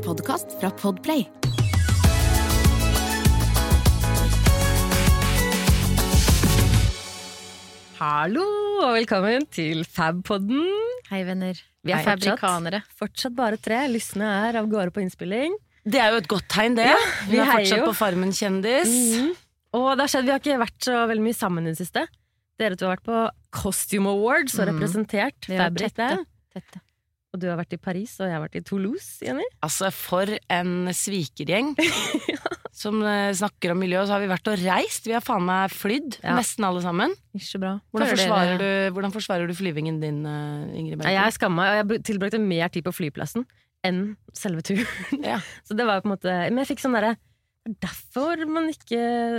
en podkast fra Podplay. Hallo og velkommen til Fabpodden. Hei, venner. Vi er Hei, fortsatt, fabrikanere. fortsatt bare tre. Lysene er av gårde på innspilling. Det er jo et godt tegn, det. vi vi er heier fortsatt jo. på Farmen kjendis. Mhm. Og det har skjedd, vi har ikke vært så veldig mye sammen i det siste. Dere to har vært på Costume Awards og Mhm. representert mm. Fabrik tette. der. Tette. Og du har vært i Paris, og jeg har vært i Toulouse, Jenny. Altså, for en svikergjeng som eh, snakker om miljø. Og så har vi vært og reist. Vi har faen meg flydd, Ja. nesten alle sammen. Ikke bra. Hvordan forsvarer, du, hvordan forsvarer du flyvingen din, eh, Ingrid Bergman? Jeg skamma meg, og jeg br- tilbrakte mer tid på flyplassen enn selve turen. Ja. Så det var på en måte Men jeg fikk sånn derre er derfor man ikke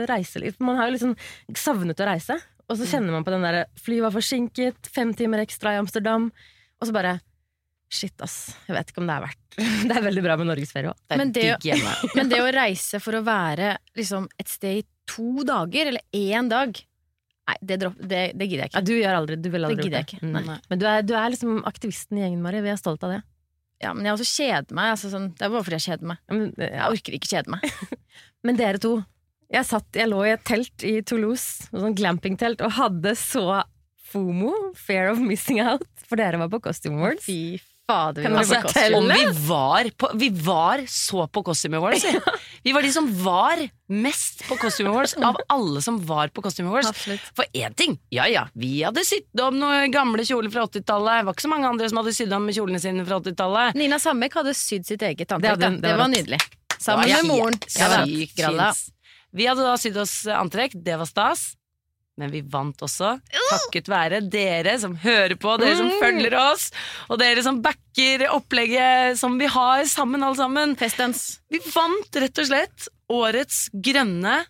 reiser litt. Man har jo liksom savnet å reise, og så kjenner man på den derre Flyet var forsinket, fem timer ekstra i Amsterdam, og så bare Shit, ass. Jeg vet ikke om det er verdt Det er veldig bra med norgesferie òg. Men Men det å reise for å være liksom, et sted i to dager, eller én dag Nei, det, dropp, det, det gidder jeg Ja, ikke. du gjør aldri Du vil aldri Det ikke. Mm. Nei. Men du er, du er liksom aktivisten i gjengen, Mari. Vi er stolt av det. Ja, men jeg også kjeder meg. Altså, sånn, det er bare fordi jeg kjeder meg. Men, ja. Jeg orker ikke kjede meg. Men dere to, jeg, satt, jeg lå i et telt i Toulouse, sånn glampingtelt, og hadde så FOMO, fear of missing out, for dere var på Costume Awards. Fy fader. Kan vi. Om vi var, på, vi var så på Costume Awards. vi. Vi var de som var mest på Costume Awards av alle som var på Costume Awards. Absolutt. For én ting, ja ja, vi hadde sydd om noen gamle kjoler fra 80-tallet. Det var ikke så mange andre som hadde sydd om kjolene sine fra 80-tallet. Nina Samek hadde sydd sitt eget Det antrekk. hadde- det Det, var var nydelig. Sammen Det var med moren. Ja. Vi hadde da sydd oss antrekk, det var stas. Men vi vant også, takket være dere som hører på, dere som følger oss, og dere som backer opplegget som vi har sammen, alle sammen. Festens. Vi vant rett og slett årets grønne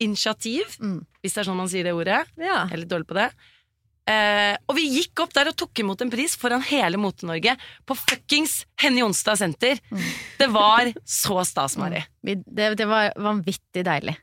initiativ, Mm. hvis det er sånn man sier det ordet. Ja. Jeg er litt dårlig på det. Eh, og vi gikk opp der og tok imot en pris foran hele Mote-Norge på fuckings Henny Jonstad senter. Det var så stas, Mari. Vi, det, det var vanvittig deilig.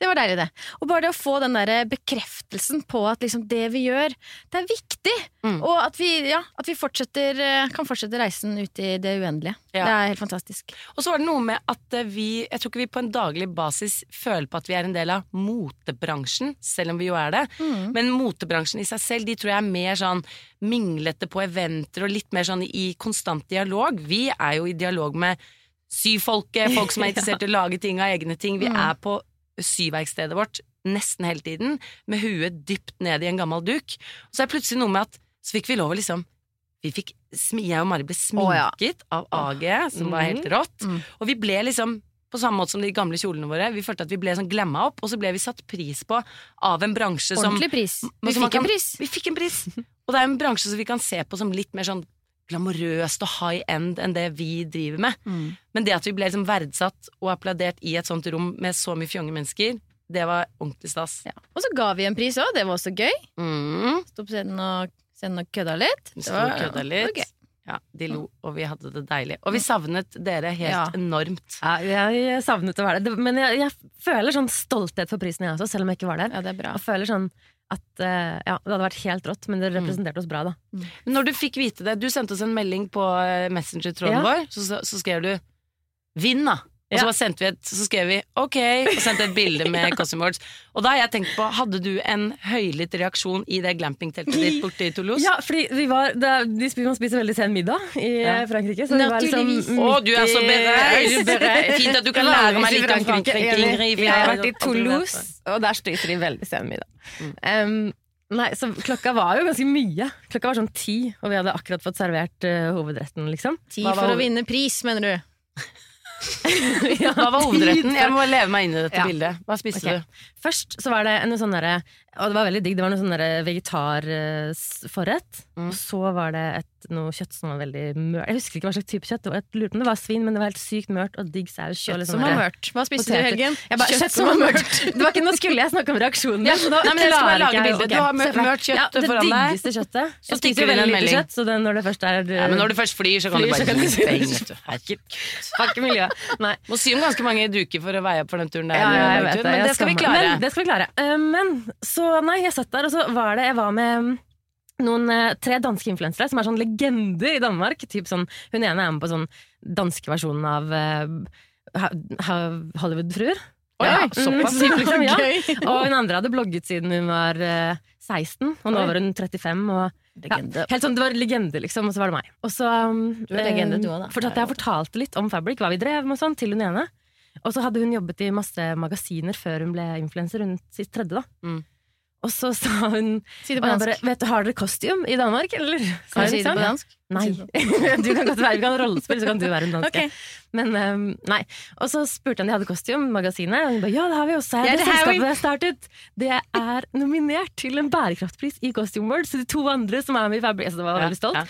Det var deilig, det. Og bare det å få den der bekreftelsen på at liksom det vi gjør, det er viktig. Mm. Og at vi, ja, at vi fortsetter, eh, kan fortsette reisen ut i det uendelige. Ja. Det er helt fantastisk. Og så var det noe med at eh, vi Jeg tror ikke vi på en daglig basis føler på at vi er en del av motebransjen, selv om vi jo er det. Men motebransjen i seg selv, de tror jeg er mer sånn minglete på eventer og litt mer sånn i konstant dialog. Vi er jo i dialog med syfolket, folk som er interessert i å lage ting av egne ting. Vi er på syverkstedet vårt nesten hele tiden, med huet dypt ned i en gammel duk. Og så er det plutselig noe med at så fikk vi lov å liksom vi fikk, Jeg og Mari ble Å, ja. sminket av AG, som var helt rått. Mm. Og vi ble liksom på samme måte som de gamle kjolene våre. Vi følte at vi ble sånn glemma opp, og så ble vi satt pris på av en bransje som Ordentlig pris. Vi fikk kan, en pris. Vi fikk en pris! Og det er en bransje som vi kan se på som litt mer sånn glamorøst og high end enn det vi driver med. Mm. Men det at vi ble liksom verdsatt og applaudert i et sånt rom med så mye fjonge mennesker, det var ordentlig stas. Ja. Og så ga vi en pris òg, det var også gøy. Mm. Stå på scenen og, scenen og kødda litt. Vi Det sto var- og kødda det var litt. gøy. Ja, de lo, og vi hadde det deilig. Og vi savnet dere helt Ja. enormt. Ja, jeg savnet å være det. det. Men jeg, jeg føler sånn stolthet for prisen, jeg også, selv om jeg ikke var der. Ja, det er bra. Jeg føler sånn at uh, ja, det hadde vært helt rått, men det representerte oss bra, da. Når du fikk vite det, du sendte oss en melding på eh, Messenger-tråden Ja. vår, så, så, så skrev du 'vinn', da. Og så, sendte vi et, så skrev vi 'ok', og sendte et bilde med Costume Awards. Og da har jeg tenkt på, hadde du en høylytt reaksjon i det glampingteltet ditt borte i Toulouse? Ja, fordi vi var det er- de spiser, Man spiser veldig sen middag i Ja. Frankrike. Så Naturligvis. liksom Naturligvis. Å, du er så bereist! Fint at du kan lære meg litt om Frankrike. Jeg har vært i Toulouse, og der spiser de veldig sen middag. Um, nei, så klokka var jo ganske mye. Klokka var sånn ti, og vi hadde akkurat fått servert uh, hovedretten, liksom. Ti for å vinne pris, mener du? Hva var hovedretten? Jeg må leve meg inn i dette Ja. bildet. Hva spiste du? Først så var det en sånn derre Og det var veldig digg. Det var noe sånn vegetarforrett. Mm. Og så var det et, noe kjøtt som var veldig mørt. Jeg husker ikke hva slags type kjøtt. Det var, jeg lurte på om det var svin, men det var helt sykt mørt og digg saus. Kjøtt som sånn var mørt. Hva spiste du i helgen? Bare, kjøtt som var mørkt! Det var ikke, nå skulle jeg snakke om reaksjonen Ja, din, da nei, men jeg skal bare lage ikke Okay. Du har mør- se for deg. mørt kjøtt ja, foran deg. Det diggeste kjøttet. Så Jeg spiser du veldig lite kjøtt, så det, når det først er Ja, men når du først flyr, så kan Flyr, du bare du gi miljø penger, vet du. Herregud. Fuck miljøet. Nei. Må sy om ganske mange duker for å veie opp for den turen der. Ja, ja, jeg vet det. Men det skal vi klare. Men, det skal vi klare. Men så, nei, jeg satt der, og så var det Jeg var med noen eh, tre danske influensere som er sånn legender i Danmark. Typ sånn, hun ene er med på sånn danske versjonen av eh, Ha- Hollywood-fruer. Oh, Ja, såpass. mm, liksom, ja. Og hun andre hadde blogget siden hun var uh, 16, og nå var hun 35. Og, ja, helt sånn, det var legende, liksom, og så var det meg. Og så um, Du legende, eh, også, da. fortalte jeg fortalte litt om Fabric, hva vi drev med og sånn, til hun ene. Og så hadde hun jobbet i masse magasiner før hun ble influenser, hun sitt tredje, da. Mm. Og så sa hun Si det på dansk. bare, vet Har dere costume i Danmark, eller? Kan du si det på dansk? Nei. Du kan godt være, vi kan rollespille, så kan du være en danske. Okay. Men um, nei. Og så spurte han de hadde kostyme, magasinet. Og de ba, ja, det har vi også. Ja, det, det selskapet har startet, det er nominert til en bærekraftpris i Costume World. Så de to andre som er med i Fabric, så det var jeg veldig stolt. Ja,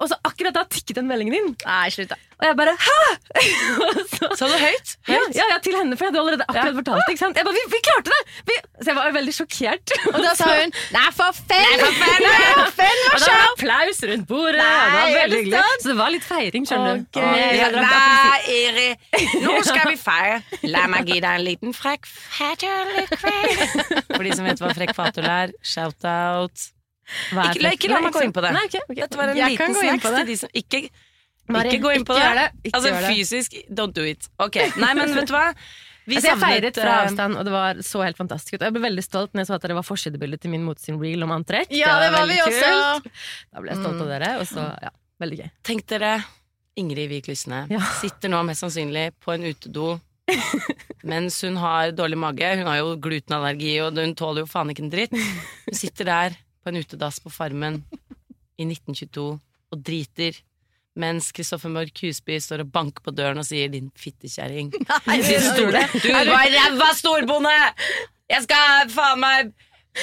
Og så akkurat da tikket den meldingen inn. Nei, slutt, da. Og jeg bare hæ?! så, Sa du høyt? ja, Høyt? ja, ja, til henne, for jeg hadde allerede akkurat Ja. fortalt det. Jeg bare, vi, vi klarte det! Vi, så jeg var veldig sjokkert. Og da sa hun Nei, for fem! Nei, for fem! Nei, for fem Og det var applaus rundt bordet. Nei, og det var veldig hyggelig. Så det var litt feiring, skjønner du. Okay. Ja, nei, Eri, nå skal vi feire. La meg gi deg en liten frekk fatøl-kveld. For de som vet hva frekk fatøl er, shout-out. Ikke, ikke la meg gå inn på det. Nei, okay, okay. Dette var en Jeg liten gå inn snacks på det. til de som ikke Mari, Ikke gå inn på ikke det. gjør det. Ikke altså gjør det. fysisk, don't do it. Ok, Nei, men vet du hva? Vi Altså, jeg feiret fra eh, avstand, og det var så helt fantastisk ut. Jeg ble veldig stolt når jeg så at dere var forsidebildet til min motsin reel om antrekk. Ja, det var vi veldig også. kult. Da ble jeg stolt Mm. av dere, og så, ja, veldig gøy. Tenk dere Ingrid Wiik Lysne Ja. sitter nå mest sannsynlig på en utedo mens hun har dårlig mage. Hun har jo glutenallergi, og hun tåler jo faen ikke en dritt. Hun sitter der på en utedass på Farmen i 1922 og driter. Mens Kristoffer Mørk Husby står og banker på døren og sier 'din fittekjerring'. Du var ræva storbonde! Jeg skal faen meg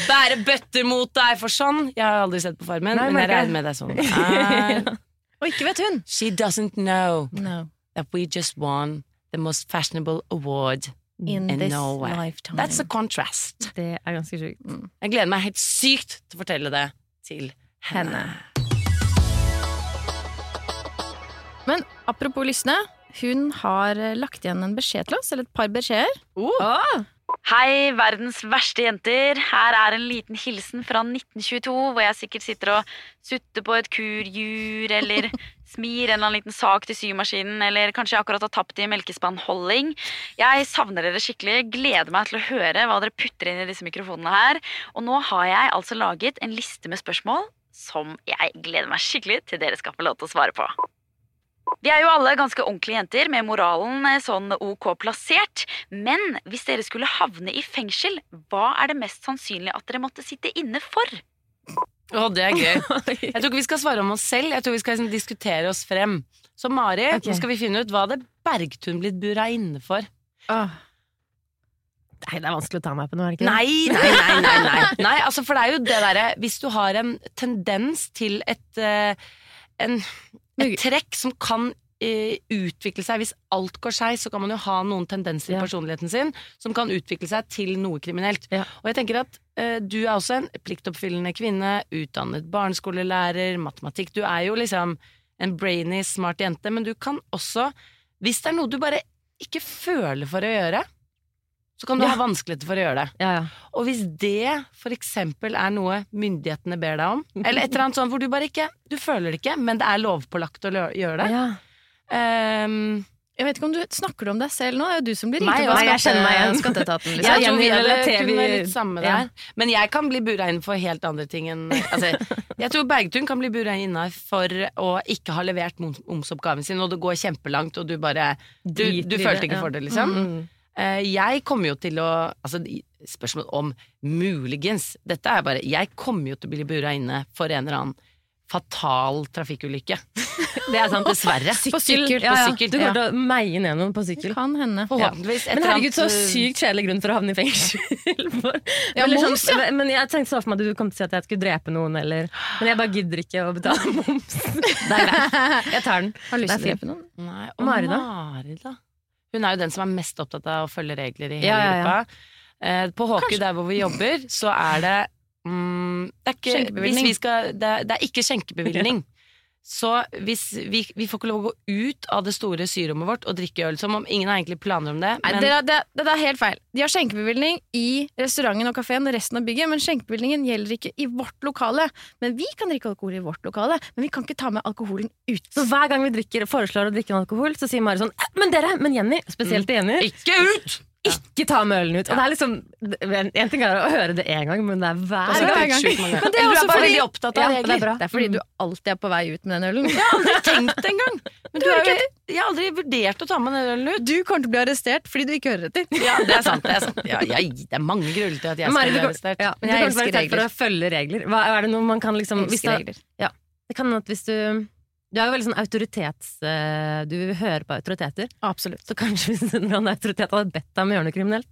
bære bøtter mot deg for sånn. Jeg har aldri sett på Farmen, Nei, men jeg regner med det er sånn det er. Og ikke vet hun. She doesn't know No. that we just won the most fashionable award In in this Norway. lifetime. That's a contrast. Det er ganske sjukt. Jeg gleder meg helt sykt til å fortelle det til henne. Men apropos Lysne, hun har eh, lagt igjen en beskjed til oss, eller et par beskjeder. Åh! Hei, verdens verste jenter. Her er en liten hilsen fra 1922, hvor jeg sikkert sitter og sutter på et kurjur, eller smir en eller annen liten sak til symaskinen, eller kanskje jeg akkurat har tapt i melkespannholding. Jeg savner dere skikkelig, gleder meg til å høre hva dere putter inn i disse mikrofonene her. Og nå har jeg altså laget en liste med spørsmål som jeg gleder meg skikkelig til dere skal få lov til å svare på. Vi er jo alle ganske ordentlige jenter med moralen eh, sånn ok plassert. Men hvis dere skulle havne i fengsel, hva er det mest sannsynlig at dere måtte sitte inne for? Å, det er gøy. Jeg tror ikke vi skal svare om oss selv, jeg tror vi skal liksom diskutere oss frem. Så Mari, okay. nå skal vi finne ut hva hadde Bergtun blitt bura inne for. Oh. Nei, det er vanskelig å ta meg på noe, er det ikke? Nei, nei, nei, nei, nei. nei altså, For det er jo det derre Hvis du har en tendens til et uh, en, et trekk som kan eh, utvikle seg Hvis alt går skeis, så kan man jo ha noen tendenser i Ja. personligheten sin som kan utvikle seg til noe kriminelt. Ja. Og jeg tenker at eh, du er også en pliktoppfyllende kvinne, utdannet barneskolelærer, matematikk. Du er jo liksom en brainy, smart jente, men du kan også, hvis det er noe du bare ikke føler for å gjøre, så kan du Ja. ha vanskeligheter for å gjøre det. Ja, ja. Og hvis det for eksempel er noe myndighetene ber deg om, eller et eller annet sånt hvor du bare ikke Du føler det ikke, men det er lovpålagt å gjøre det. ja. Ehm, Jeg vet ikke om du snakker du om deg selv nå? Det er jo du som blir ringt opp av jeg kjenner meg igjen. skatteetaten. jeg Liksom. Ja, tror vi kunne litt samme der. Men jeg kan bli bura inn for helt andre ting enn altså, Jeg tror Bergtun kan bli bura inne for å ikke ha levert moms- momsoppgaven sin, og det går kjempelangt, og du bare Du, du følte ikke for det, liksom. Mm. Jeg kommer jo til å Altså, spørsmål om muligens Dette er bare Jeg kommer jo til å bli bura inne for en eller annen fatal trafikkulykke. Det er sant. Dessverre. Sykkel. På sykkel, Ja, på ja. sykkel, Du kommer til å meie ned noen på sykkel. Kan hende. Ja. Men herregud, så eh, sykt kjedelig grunn for å havne i fengsel. For- Ja, Eller moms, ja. Men jeg tenkte så for meg at du kom til å si at jeg skulle drepe noen, eller Men jeg bare gidder ikke å betale moms. Det er greit. Jeg tar den. Har du lyst til å drepe noen? Nei, og Mari, da? Hun er jo den som er mest opptatt av å følge regler i hele Ja, gruppa. Eh, på Håky, der hvor vi jobber, så er det mm, det, er ikke, hvis Skjenkebevilgning. vi skal, det, er- det er ikke skjenkebevilgning. Så hvis vi, vi får ikke lov å gå ut av det store syrommet vårt og drikke øl, som om ingen har egentlig planer om det. Nei, det, det, det, det er helt feil. De har skjenkebevilgning i restauranten og kafeen og resten av bygget, men skjenkebevilgningen gjelder ikke i vårt lokale. Men vi kan drikke alkohol i vårt lokale, men vi kan ikke ta med alkoholen ut. Så hver gang vi drikker, foreslår å drikke en alkohol, så sier Mari sånn «Eh, Men dere, men Jenny, spesielt til Jenny, ikke ut! Ikke ta mølen ut. Og det er liksom En, ting er å høre det én gang, men det er hver gang. Er gang. Men det er også du er bare fordi- veldig opptatt av Ja, det er regler. Det er fordi du alltid er på vei ut med den ølen. Jeg har aldri tenkt det engang. Men du har jo, jeg har aldri vurdert å ta med den ølen ut. Du kommer til å bli arrestert fordi du ikke hører etter. Ja, det er sant. Det er, sant. Ja, jeg, det er mange grunner til at jeg skal bli arrestert. Ja, Men jeg elsker regler. for å følge regler. Hva, er det noe man kan liksom hvis Elsker det, regler. det kan at hvis du Du er jo veldig sånn autoritets... eh, Du hører på autoriteter. Absolutt. Så kanskje hvis en autoritet hadde bedt deg om å gjøre noe kriminelt,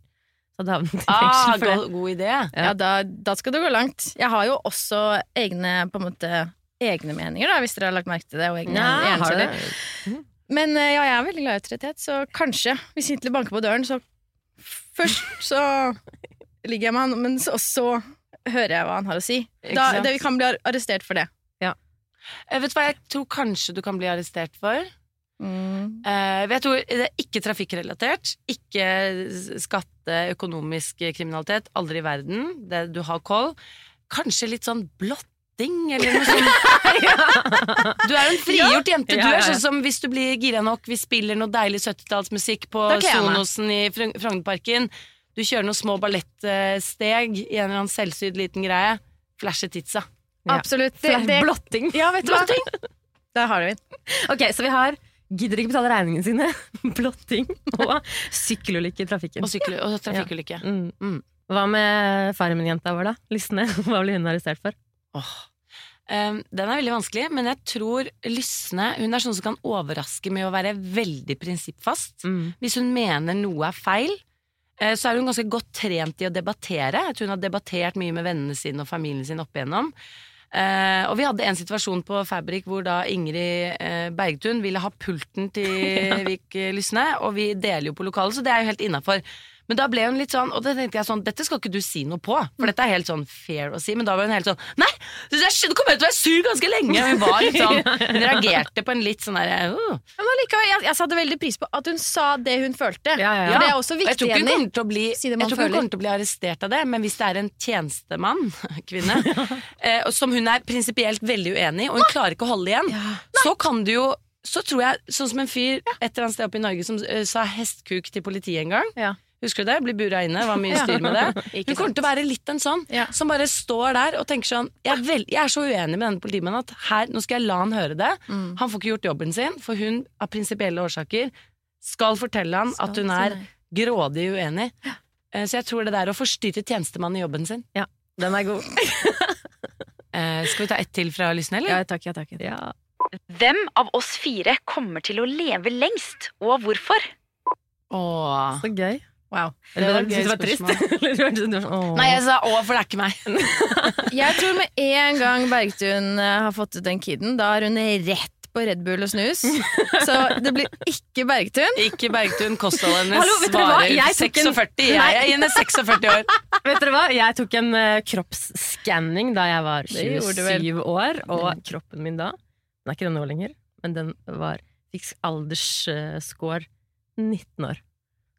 så hadde du havnet i Ah, fengsel for det. god, god idé. Ja, da, da skal du gå langt. Jeg har jo også egne, på en måte, egne meninger, da, hvis dere har lagt merke til det. Og egne Ja, hjerneceller. det. Men eh, ja, jeg er veldig glad i autoritet, så kanskje, hvis Hitler banker på døren, så først så ligger jeg med han, men så, så hører jeg hva han har å si. Da, det, vi kan bli arrestert for det. Eh, vet du hva jeg tror kanskje du kan bli arrestert for? Mm. Eh, jeg tror det er ikke trafikkrelatert. Ikke skatte, økonomisk kriminalitet. Aldri i verden. Det, du har koll. Kanskje litt sånn blotting, eller noe sånt. Du er en frigjort jente. Du er sånn som hvis du blir gira nok, vi spiller noe deilig 70-tallsmusikk på jeg. Sonosen i Frognerparken. Du kjører noen små ballettsteg i en eller annen selvsydd liten greie. Flasher titsa. Ja. Absolutt. Det, det, Blotting. ja, vet du hva? Der har du den. Ok, så vi har gidder ikke betale regningene sine, blotting og sykkelulykke i trafikken. Og, sykkel, og trafikkulykke. Mm. Mm. Hva med Farmen-jenta vår, da? Lysne. Hva blir hun arrestert for? Oh. Um, den er veldig vanskelig, men jeg tror Lysne Hun er sånn som kan overraske med å være veldig prinsippfast. Mm. Hvis hun mener noe er feil, eh, så er hun ganske godt trent i å debattere. Jeg tror hun har debattert mye med vennene sine og familien sin opp igjennom. Eh, og vi hadde en situasjon på Fabrik hvor da Ingrid eh, Bergtun ville ha pulten til Vik Lysne, og vi deler jo på lokalet, så det er jo helt innafor. Men da ble hun litt sånn, og da tenkte jeg sånn, dette skal ikke du si noe på, for dette er helt sånn fair å si, men da var hun helt sånn, nei, du kommer til å være sur ganske lenge, hun var litt sånn, hun reagerte på en litt sånn derre, uh. Men allikevel, jeg, jeg satte veldig pris på at hun sa det hun følte. Ja, ja, ja. For det er også Og jeg viktig, tror ikke hun kommer til å bli, Si jeg tror ikke hun kommer til å bli arrestert av det, men hvis det er en tjenestemann, kvinne, eh, som hun er prinsipielt veldig uenig i, og hun klarer ikke å holde igjen, så kan du jo så tror jeg, sånn som en fyr et eller annet sted oppe i Norge som uh, sa hestkuk til politiet en gang. Ja. Husker du det? Bli bura inne. Var mye styr med det. Hun kommer til å være litt en sånn Ja. som bare står der og tenker sånn Jeg er, veld, jeg er så uenig med denne politimannen at her, nå skal jeg la han høre det. Mm. Han får ikke gjort jobben sin, for hun av prinsipielle årsaker skal fortelle han at hun er grådig uenig. Ja. Så jeg tror det der å forstyrre tjenestemannen i jobben sin Den er god. eh, Skal vi ta ett til fra Lysne, eller? Ja, takk, ja, takk. Ja. Hvem av oss fire kommer til å leve lengst, og hvorfor? Åh. Så gøy. Wow. Eller Det var du et det var trist? Nei, jeg sa å, for det er ikke meg. Jeg tror med en gang Bergtun eh, har fått ut den kiden, da er hun rett på Red Bull og snus. Så det blir ikke Bergtun. Ikke Bergtun. Kostholdet hennes Hallo, varer Jeg tok en- 46. Jeg er inne 46 år. Vet dere hva? Jeg tok en uh, kroppsskanning da jeg var Det gjorde du vel. 27 år, og kroppen min da Den er ikke den nå lenger, men den var fikk aldersscore 19 år.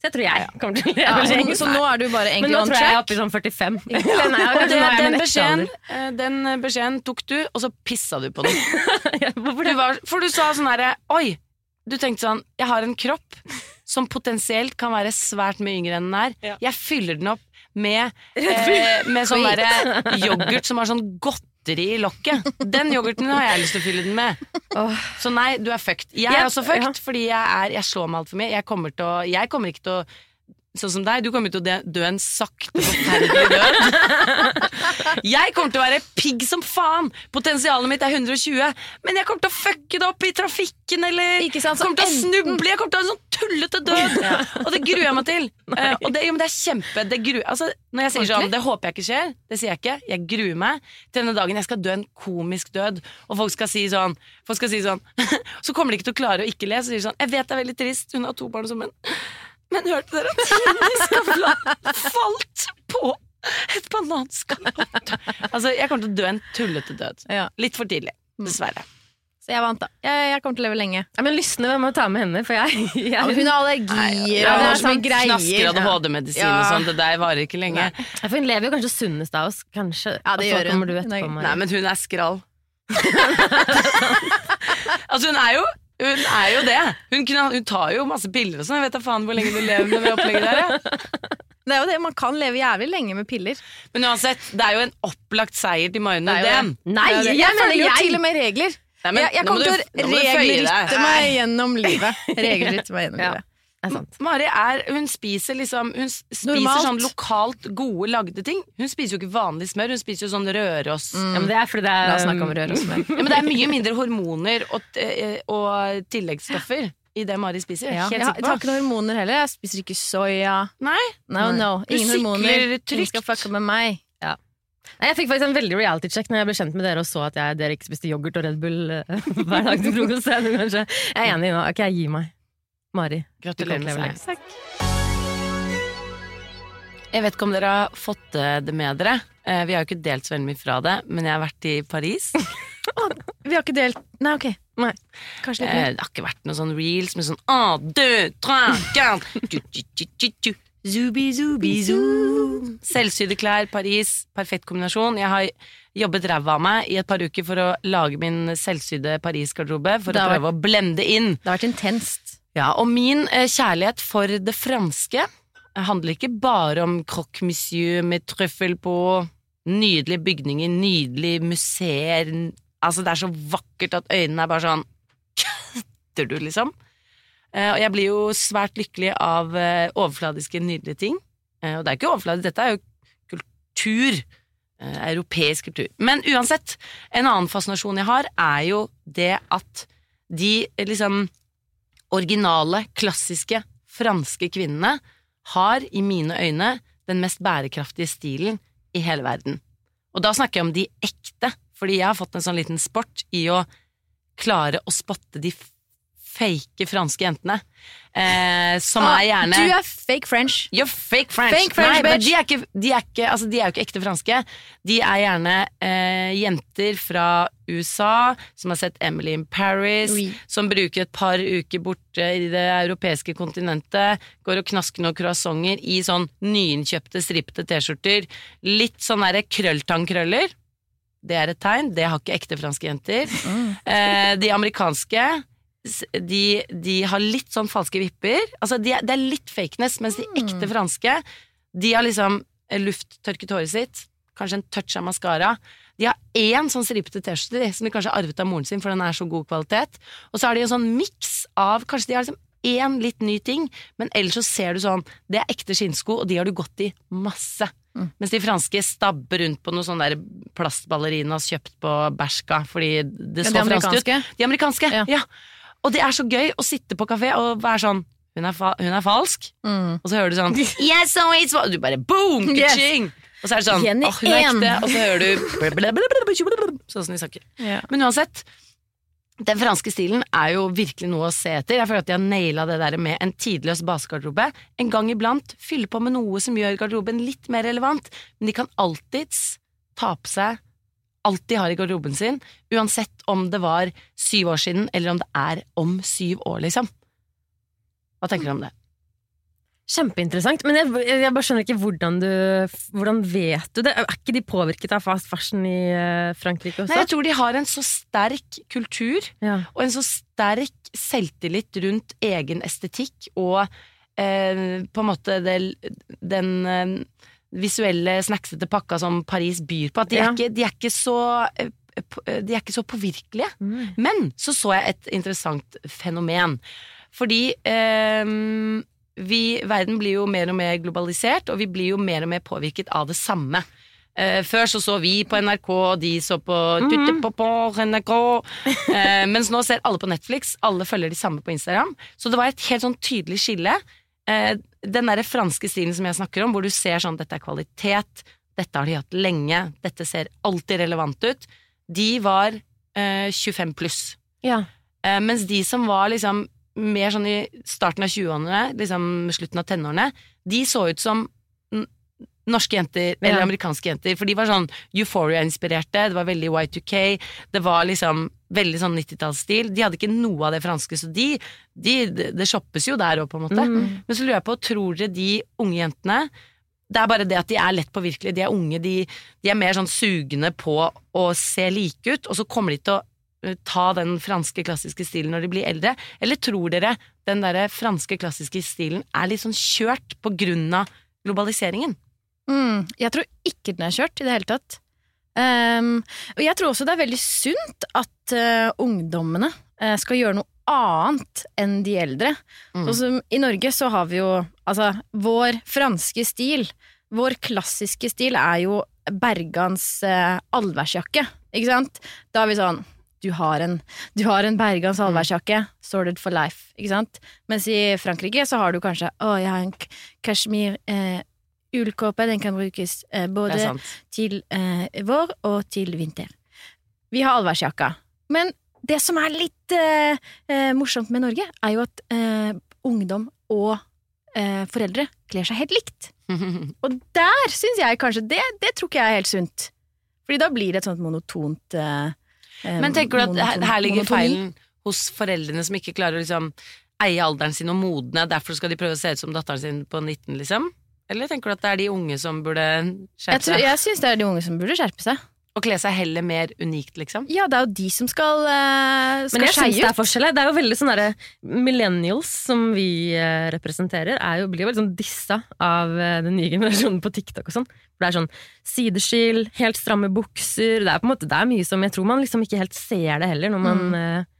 Så jeg tror jeg kommer til å leve Ja, så, lenge. så nå er du bare Men nå tror jeg jeg er track. oppe i sånn 45. Ja. nei, er jeg den, beskjeden, eh, den beskjeden tok du, og så pissa du på den. Du var, for du sa sånn herre Oi! Du tenkte sånn Jeg har en kropp som potensielt kan være svært mye yngre enn den er. Jeg fyller den opp med, eh, med sånn derre yoghurt som har sånn godteri i lokket. Den yoghurten har jeg lyst til å fylle den med. Oh. Så nei, du er fucked. Jeg Ja, er også fucked, fordi jeg, er, jeg slår meg altfor mye. Jeg kommer, å, jeg kommer ikke til å Sånn som deg, du kommer til å dø- en sakte, forferdelig død. Jeg kommer til å være pigg som faen! Potensialet mitt er 120, men jeg kommer til å fucke det opp i trafikken, eller så kommer til å snuble, jeg kommer til å ha en sånn tullete død! Og det gruer jeg meg til. Uh, og det, jo, men det er kjempe det gruer, altså, Når jeg sier sånn, det håper jeg ikke skjer, det sier jeg ikke. Jeg gruer meg til denne dagen jeg skal dø en komisk død, og folk skal si sånn, folk skal si sånn Så kommer de ikke til å klare å ikke le, så sier de sånn Jeg vet det er veldig trist, hun har to barn som menn, men hørte dere at Trine Skavlan falt på et bananskall? Altså, jeg kommer til å dø en tullete død. Ja. Litt for tidlig, dessverre. Så jeg vant, da. Jeg, jeg kommer til å leve lenge. Ja, men Lysne, hvem må ta med henne? For jeg, jeg hun har allergier Ja, og sånn greier. knasker ADHD-medisin Ja. og sånn. Det der varer ikke lenge. For hun lever jo kanskje sunnest av oss, kanskje. Ja, det gjør hun. kommer du etterpå, Nei, men hun er skrall. altså, hun er jo hun er jo det. Hun, kunne, hun tar jo masse piller og sånn. Jeg vet da faen hvor lenge du lever med det opplegget der. Ja. Det er jo det, Man kan leve jævlig lenge med piller. Men uansett, det er jo en opplagt seier til Mari Det jo Nordén. Nei, Det det. jeg, jeg følger jo til og med regler. Nei, men jeg jeg kommer til å regelrytte meg gjennom livet. Regelrytte meg gjennom livet. Er sant. Mari er, hun spiser liksom Hun spiser Normalt. sånn lokalt gode lagde ting. Hun spiser jo ikke vanlig smør, hun spiser jo sånn Røros. Ja, men det er fordi det er La oss snakke om rør og smør. Ja, men det er mye mindre hormoner og, eh, og tilleggsstoffer i det Mari spiser. Ja. Helt Jeg, tar ikke noen hormoner heller. Jeg spiser ikke soya. Nei, No, no. Du Ingen sykler hormoner. trygt. Ingen skal fucke med meg. Nei, Jeg fikk faktisk en veldig reality-check når jeg ble kjent med dere og så at jeg, dere ikke spiste yoghurt og Red Bull eh, hver dag til frokost. jeg er enig nå. Ok, jeg gir meg. Mari. gratulerer med seieren. Jeg vet ikke om dere har fått eh, det med dere. Eh, Vi har jo ikke delt så veldig mye fra det, men jeg har vært i Paris. Vi har ikke delt Nei, ok. Nei. Kanskje litt Eh, mer. Det har ikke vært noen sånn reels med sånn deux, trois, quatre. Zubi, zubi, zoo. Selvsydde klær, Paris. Perfekt kombinasjon. Jeg har jobbet ræva av meg i et par uker for å lage min selvsydde Paris-garderobe. For å prøve prøve å blende inn. Det har vært intenst. Ja, Og min eh, kjærlighet for det franske handler ikke bare om croque monsieur med trøffel på, nydelige bygninger, nydelige museer Altså, det er så vakkert at øynene er bare sånn Kødder du, liksom? Eh, og jeg blir jo svært lykkelig av eh, overfladiske, nydelige ting. Eh, og det er ikke overfladisk, dette er jo kultur. Eh, europeisk kultur. Men uansett, en annen fascinasjon jeg har, er jo det at de eh, liksom originale, klassiske franske kvinnene har i mine øyne den mest bærekraftige stilen i hele verden. Og da snakker jeg om de ekte, fordi jeg har fått en sånn liten sport i å klare å spotte de fake franske jentene, eh, som Ah, er gjerne Du er fake French. You're fake French. Fake French, Nei, bitch. de er, ikke, de, er ikke, altså, de er jo ikke ekte franske. De er gjerne eh, jenter fra USA som har sett Emily in Paris, Oui. som bruker et par uker borte i det europeiske kontinentet, går og knasker noen croissanter i sånn nyinnkjøpte stripete T-skjorter. Litt sånn derre krølltangkrøller. Det er et tegn. Det har ikke ekte franske jenter. Eh, de amerikanske de, de har litt sånn falske vipper. Altså, de det er litt fakeness, mens de ekte franske, de har liksom lufttørket håret sitt, kanskje en touch av maskara. De har én sånn stripete T-skjorte som de kanskje har arvet av moren sin, for den er så god kvalitet. Og så har de en sånn miks av Kanskje de har liksom én litt ny ting, men ellers så ser du sånn Det er ekte skinnsko, og de har du gått i masse. Mens de franske stabber rundt på noen sånne der plastballerinas kjøpt på Bershka fordi det Ja, så de fransk ut. De amerikanske, Ja. ja. Og det er så gøy å sitte på kafé og være sånn Hun er, fa hun er falsk, Mm. og så hører du sånn Yes, so it's what-" Du bare boom! Yes. Og så er det sånn Jenny oh, hun er ekte. Og så hører du Sånn som de snakker. Yeah. Men uansett, den franske stilen er jo virkelig noe å se etter. Jeg føler at de har naila det der med en tidløs basegarderobe. En gang iblant fylle på med noe som gjør garderoben litt mer relevant, men de kan alltids ta på seg alt de har i garderoben sin, uansett om det var syv år siden, eller om det er om syv år, liksom. Hva tenker du om det? Kjempeinteressant. Men jeg, jeg bare skjønner ikke hvordan du Hvordan vet du det? Er ikke de påvirket av fast fashion i eh, Frankrike også? Nei, jeg tror de har en så sterk kultur ja. og en så sterk selvtillit rundt egen estetikk og eh, på en måte det, den eh, visuelle, snacksete pakka som Paris byr på. At de, Ja. er, ikke, de er ikke så eh, de er ikke så påvirkelige. Mm. Men så så jeg et interessant fenomen. Fordi eh, vi, verden blir jo mer og mer globalisert, og vi blir jo mer og mer påvirket av det samme. Eh, før så så vi på NRK, og de så på på NRK. Eh, mens nå ser alle på Netflix, alle følger de samme på Instagram. Så det var et helt sånn tydelig skille. Eh, den derre franske stilen som jeg snakker om, hvor du ser sånn dette er kvalitet, dette har de hatt lenge, dette ser alltid relevant ut, de var eh, 25 pluss. ja. Eh, mens de som var liksom mer sånn i starten av 20-årene, liksom slutten av tenårene, de så ut som norske jenter eller Ja. amerikanske jenter, for de var sånn Euphoria-inspirerte, det var veldig Y2K, det var liksom veldig sånn 90-tallsstil. De hadde ikke noe av det franske, så de, de Det shoppes jo der òg, på en måte. Mm. Men så lurer jeg på, tror dere de unge jentene Det er bare det at de er lett påvirkelige, de er unge, de, de er mer sånn sugne på å se like ut, og så kommer de til å eh, ta den franske klassiske stilen når de blir eldre? Eller tror dere den derre franske klassiske stilen er litt sånn kjørt på grunn av globaliseringen? Mm, jeg tror ikke den er kjørt i det hele tatt. Um, og jeg tror også det er veldig sunt at uh, ungdommene uh, skal gjøre noe annet enn de eldre. Mm. Sånn som I Norge så har vi jo altså vår franske stil, vår klassiske stil er jo Bergans uh, allværsjakke, ikke sant? Da er vi sånn du har en, du har en Bergans allværsjakke, sorted for life, ikke sant? Mens i Frankrike så har du kanskje å, jeg har en kashmir eh, ullkåpe, den kan brukes eh, både til eh, vår og til vinter. Vi har allværsjakka. Men det som er litt eh, eh, morsomt med Norge, er jo at eh, ungdom og eh, foreldre kler seg helt likt. Og der syns jeg kanskje det, det tror ikke jeg er helt sunt. Fordi da blir det et sånt monotont Men tenker du at monoton- her ligger monotoni. feilen hos foreldrene som ikke klarer å liksom eie alderen sin og modne, derfor skal de prøve å se ut som datteren sin på 19, liksom? Eller tenker du at det er de unge som burde skjerpe seg? jeg syns det er de unge som burde skjerpe seg. Og kle seg heller mer unikt, liksom? Ja, det er jo de som skal, eh, skal Men jeg syns det er ut. forskjell. Det er jo veldig sånn derre Millennials, som vi eh, representerer, er jo, blir jo veldig sånn dissa av eh, den nye generasjonen på TikTok og sånn. For det er sånn sideskill, helt stramme bukser Det er på en måte det er mye som Jeg tror man liksom ikke helt ser det heller når man eh,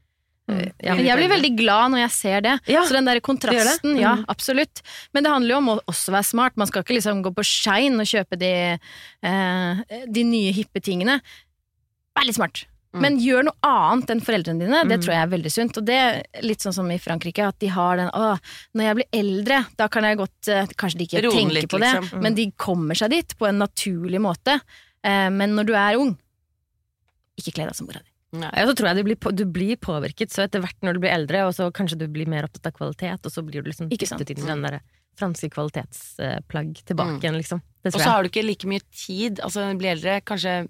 ja. Jeg blir veldig glad når jeg ser det. Ja, så den der kontrasten, det. ja, Mm. absolutt. Men det handler jo om å også være smart. Man skal ikke liksom gå på Shine og kjøpe de, eh, de nye hippe tingene. Vær litt smart. Mm. Men gjør noe annet enn foreldrene dine. Det Mm. tror jeg er veldig sunt. Og det er litt sånn som i Frankrike, at de har den Å, når jeg blir eldre, da kan jeg godt eh, Kanskje de ikke Rolig, tenker på det, liksom. men de kommer seg dit på en naturlig måte. Eh, men når du er ung, ikke kle deg som mora di. Ja, så tror jeg du blir, på, du blir påvirket så etter hvert når du blir eldre, og så kanskje du blir mer opptatt av kvalitet, og så blir du liksom dyttet inn i den der franske kvalitetsplagg tilbake Mm. igjen, liksom. Det Og så har du ikke like mye tid, altså når du blir eldre, kanskje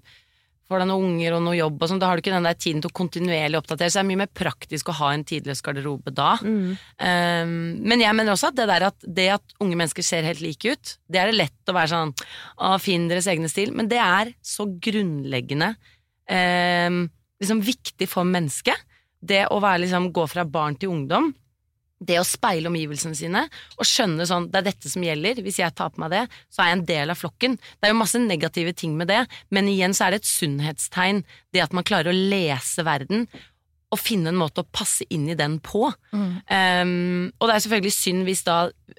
får deg noen unger og noe jobb og sånn, da har du ikke den der tiden til å kontinuerlig oppdatere, så det er mye mer praktisk å ha en tidløs garderobe da. Mm. Um, men jeg mener også at det der at det at unge mennesker ser helt like ut, det er det lett å være sånn Å, finn deres egne stil. Men det er så grunnleggende um, liksom viktig for mennesket. Det å være liksom gå fra barn til ungdom. Det å speile omgivelsene sine og skjønne sånn det er dette som gjelder. Hvis jeg tar på meg det, så er jeg en del av flokken. Det er jo masse negative ting med det, men igjen så er det et sunnhetstegn. Det at man klarer å lese verden og finne en måte å passe inn i den på. Um, og det er selvfølgelig synd hvis da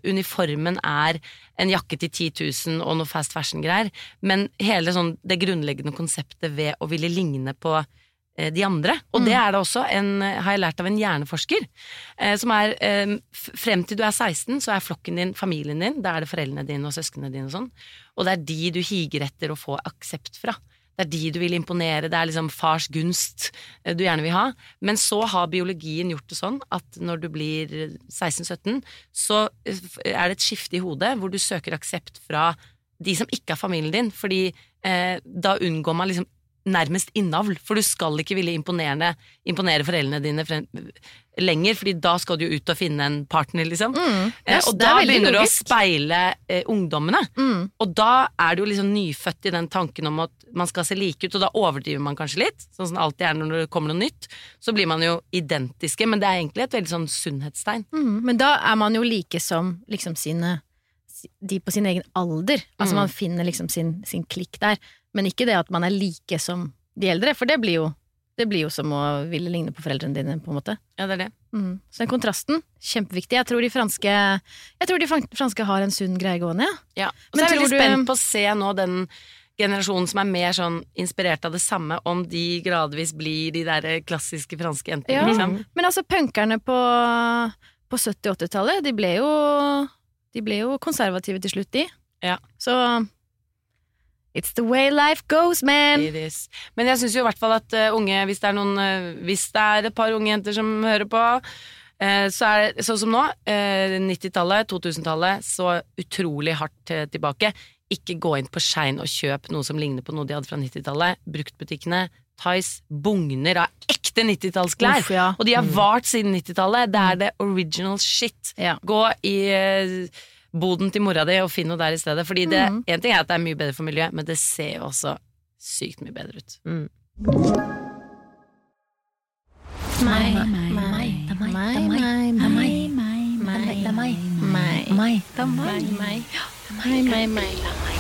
uniformen er en jakke til 10 000 og noe fast fashion-greier, men hele sånn, det grunnleggende konseptet ved å ville ligne på de andre. Og det er det også, en, har jeg lært av en hjerneforsker, eh, som er eh, Frem til du er 16, så er flokken din familien din. Da er det foreldrene dine og søsknene dine og sånn. Og det er de du higer etter å få aksept fra. Det er de du vil imponere, det er liksom fars gunst eh, du gjerne vil ha. Men så har biologien gjort det sånn at når du blir 16-17, så eh, er det et skifte i hodet hvor du søker aksept fra de som ikke er familien din, fordi eh, da unngår man liksom nærmest innavl, for du skal ikke ville imponere, imponere foreldrene dine frem, lenger, fordi da skal du ut og finne en partner, liksom. Mm. Eh, og da begynner du å speile eh, ungdommene. Mm. Og da er du jo liksom nyfødt i den tanken om at man skal se like ut, og da overdriver man kanskje litt, sånn som det alltid er når det kommer noe nytt. Så blir man jo identiske, men det er egentlig et veldig sånn sunnhetstegn. Mm, men da er man jo like som liksom sine De på sin egen alder. Altså Mm. man finner liksom sin, sin klikk der. Men ikke det at man er like som de eldre, for det blir jo, det blir jo som å ville ligne på foreldrene dine, på en måte. Ja, det er det. Mm. Så den kontrasten, kjempeviktig. Jeg tror de franske Jeg tror de franske har en sunn greie gående, ja. Ja. Og så er jeg veldig du- spent på å se nå den generasjonen som er mer sånn inspirert av det samme, om de gradvis blir de der klassiske franske jentene. Ja. Liksom. Men altså, punkerne på, på 70- og 80-tallet, de ble jo De ble jo konservative til slutt, de. Ja. Så It's the way life goes, man! It is. Men jeg syns jo i hvert fall at uh, unge, hvis det er noen uh, Hvis det er et par unge jenter som hører på, uh, så er det sånn som nå, eh, 90-tallet, 2000-tallet, så utrolig hardt tilbake. ikke gå inn på Skein og kjøp noe som ligner på noe de hadde fra 90-tallet. Bruktbutikkene, Tice, bugner av ekte 90-tallsklær. Ja. Og de har vart siden 90-tallet. Det er det original shit. Ja. Gå i boden til mora di og finn noe der i stedet. Fordi det, mm. en ting er at det er mye bedre for miljøet, men det ser jo også sykt mye bedre ut. Mm. Meg, meg, meg, meg, meg, meg, meg, meg, meg, det er meg. Meg. Meg. Det er meg. Meg, meg, meg.